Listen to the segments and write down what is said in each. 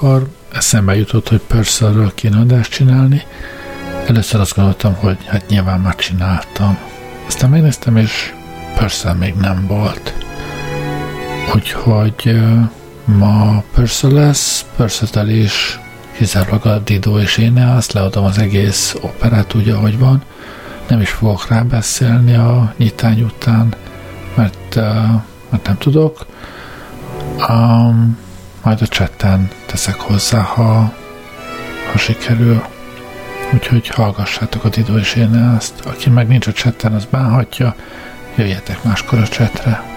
amikor eszembe jutott, hogy Purcellről kéne adást csinálni, először azt gondoltam, hogy hát nyilván már csináltam. Aztán megnéztem, és Purcell még nem volt. Úgyhogy ma Purcell lesz, Purcell is kizárólag a Dido és én azt leadom az egész operát úgy, ahogy van. Nem is fogok rá beszélni a nyitány után, mert, mert nem tudok. Um, majd a chatten teszek hozzá, ha, ha sikerül. Úgyhogy hallgassátok a Dido és én ezt. Aki meg nincs a chatten, az bánhatja. Jöjjetek máskor a chatre.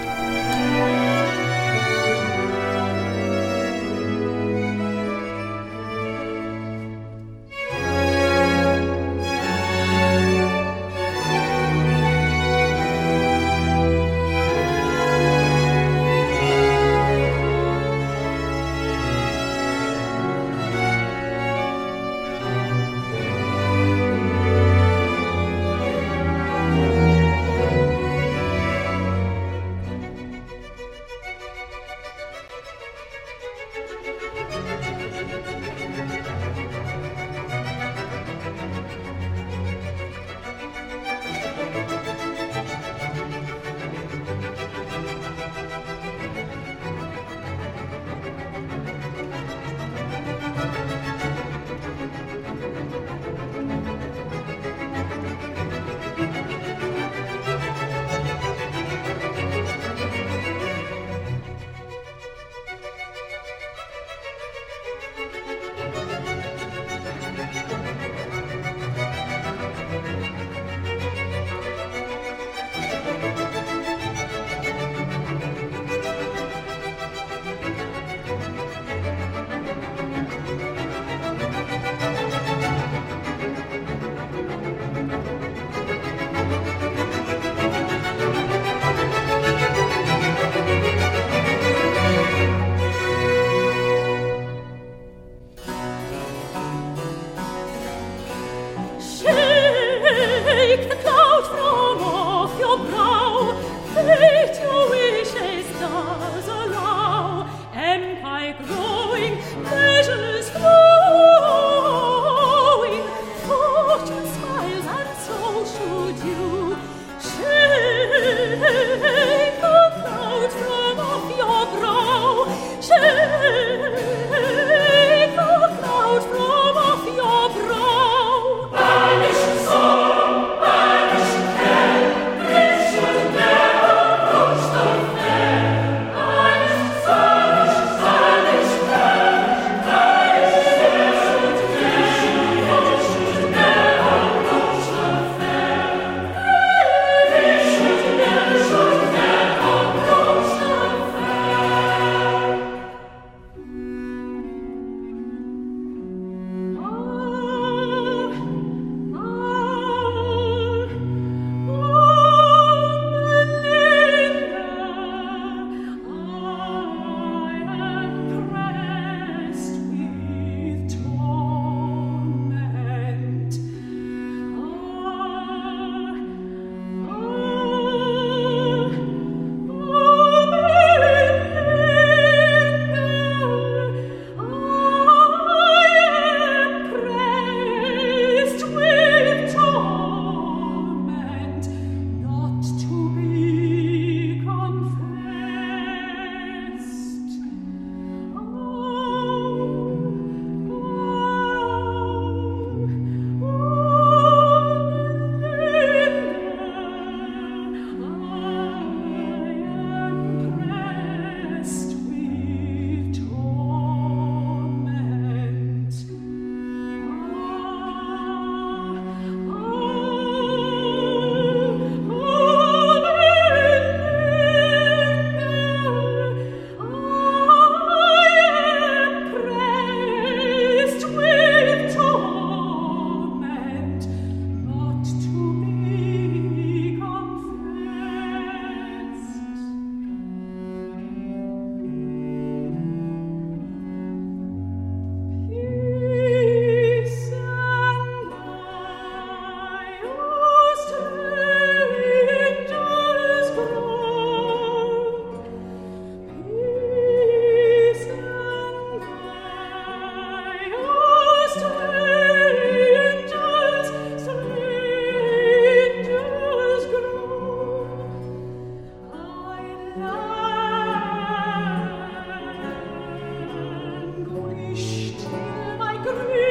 Gott,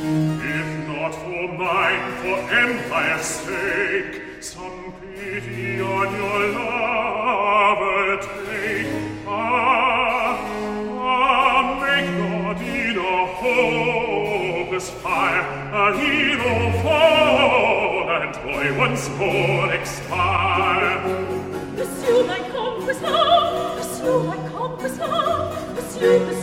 If not for mine, for empire's sake, some pity on your lover take. Ah, ah, make not in a hopeless fire a hero fall, and boy once more expire. Pursue my compass, now, oh, pursue my compass, oh, pursue, pursue.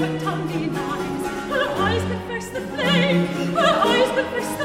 Her tongue be nice, her eyes that burst the flame, her eyes that burst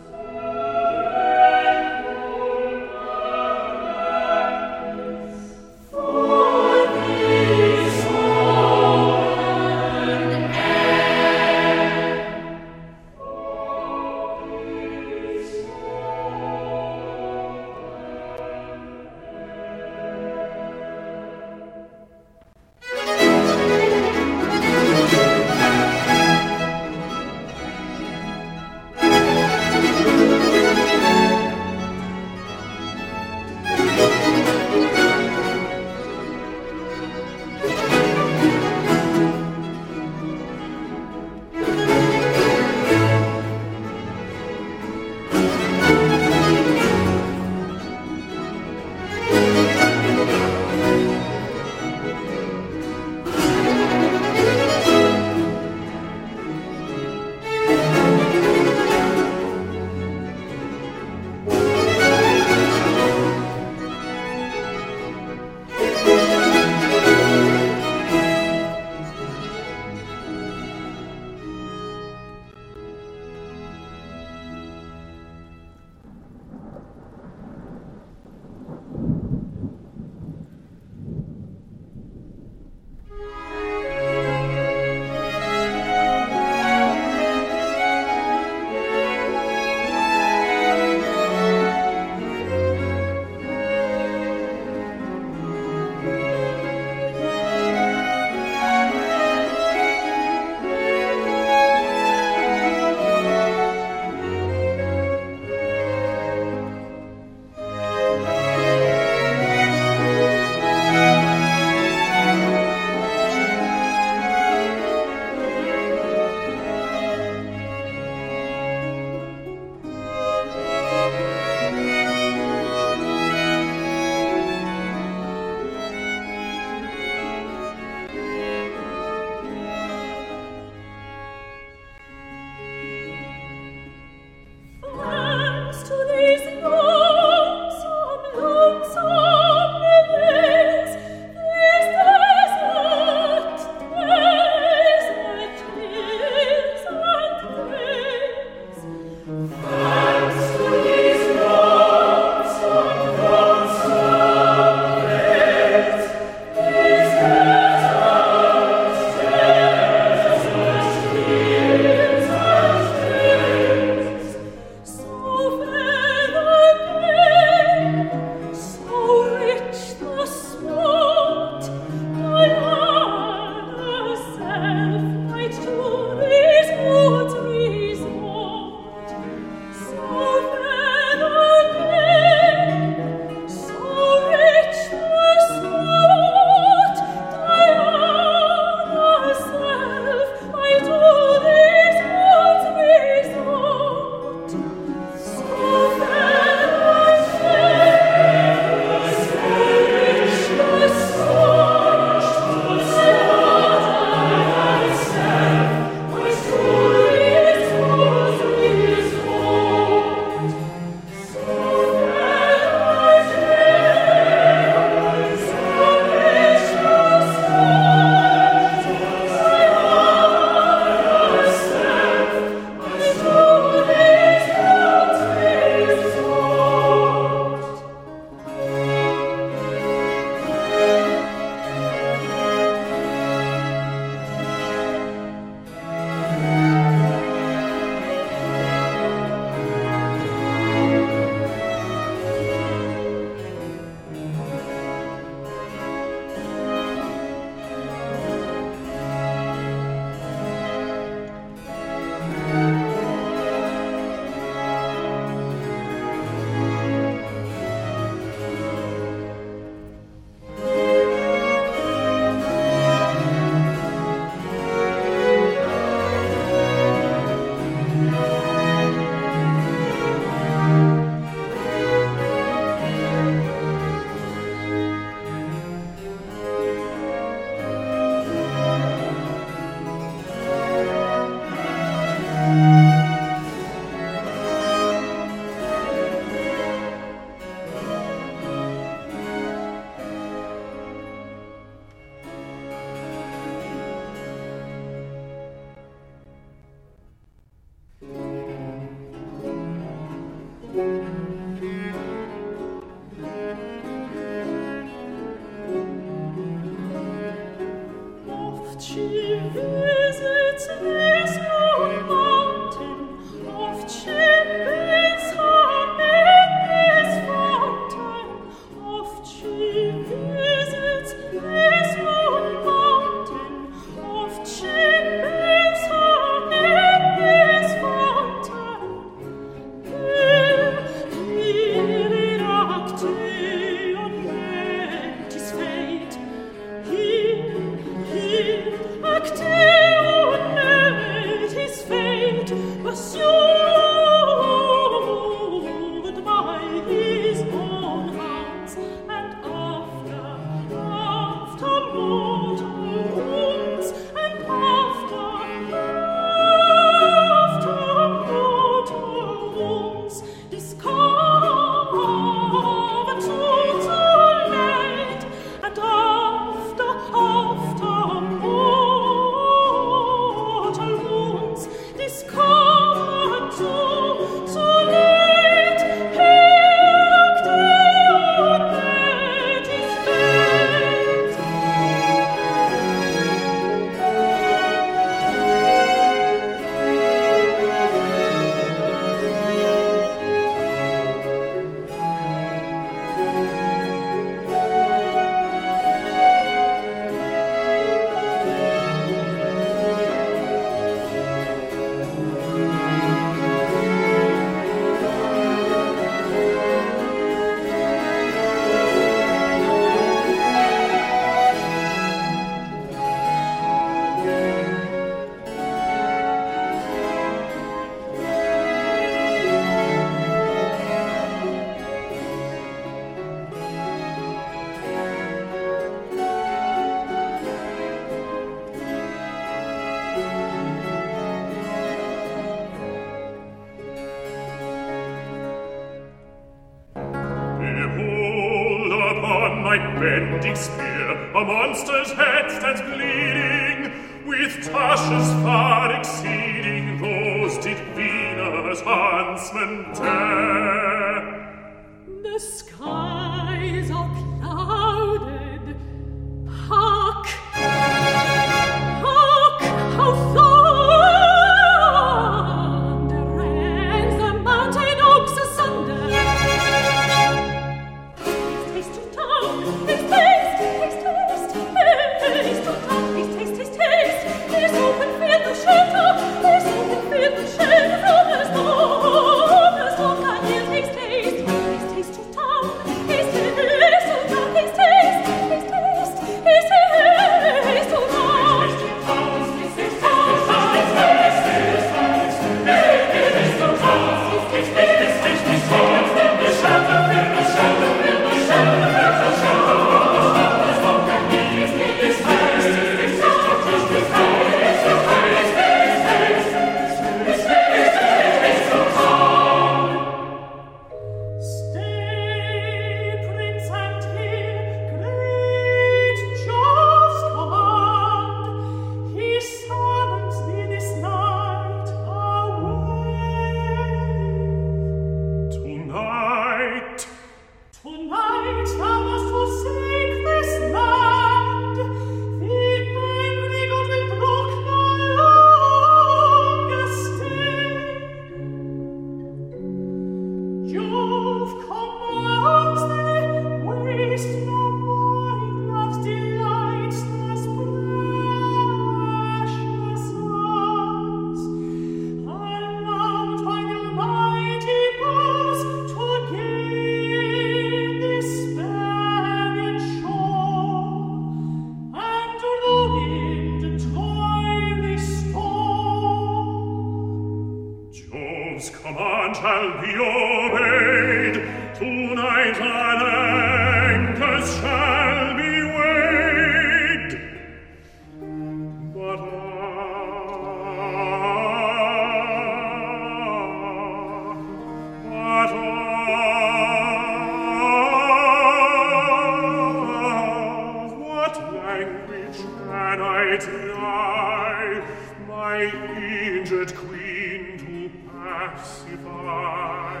Stinget queen to pacify.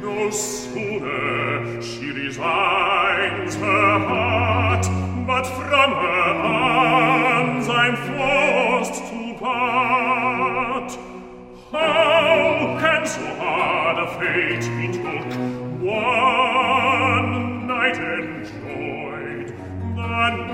No sooner she resigns her heart, but from her arms I'm forced to part. How can so hard a fate be took? One night enjoyed, the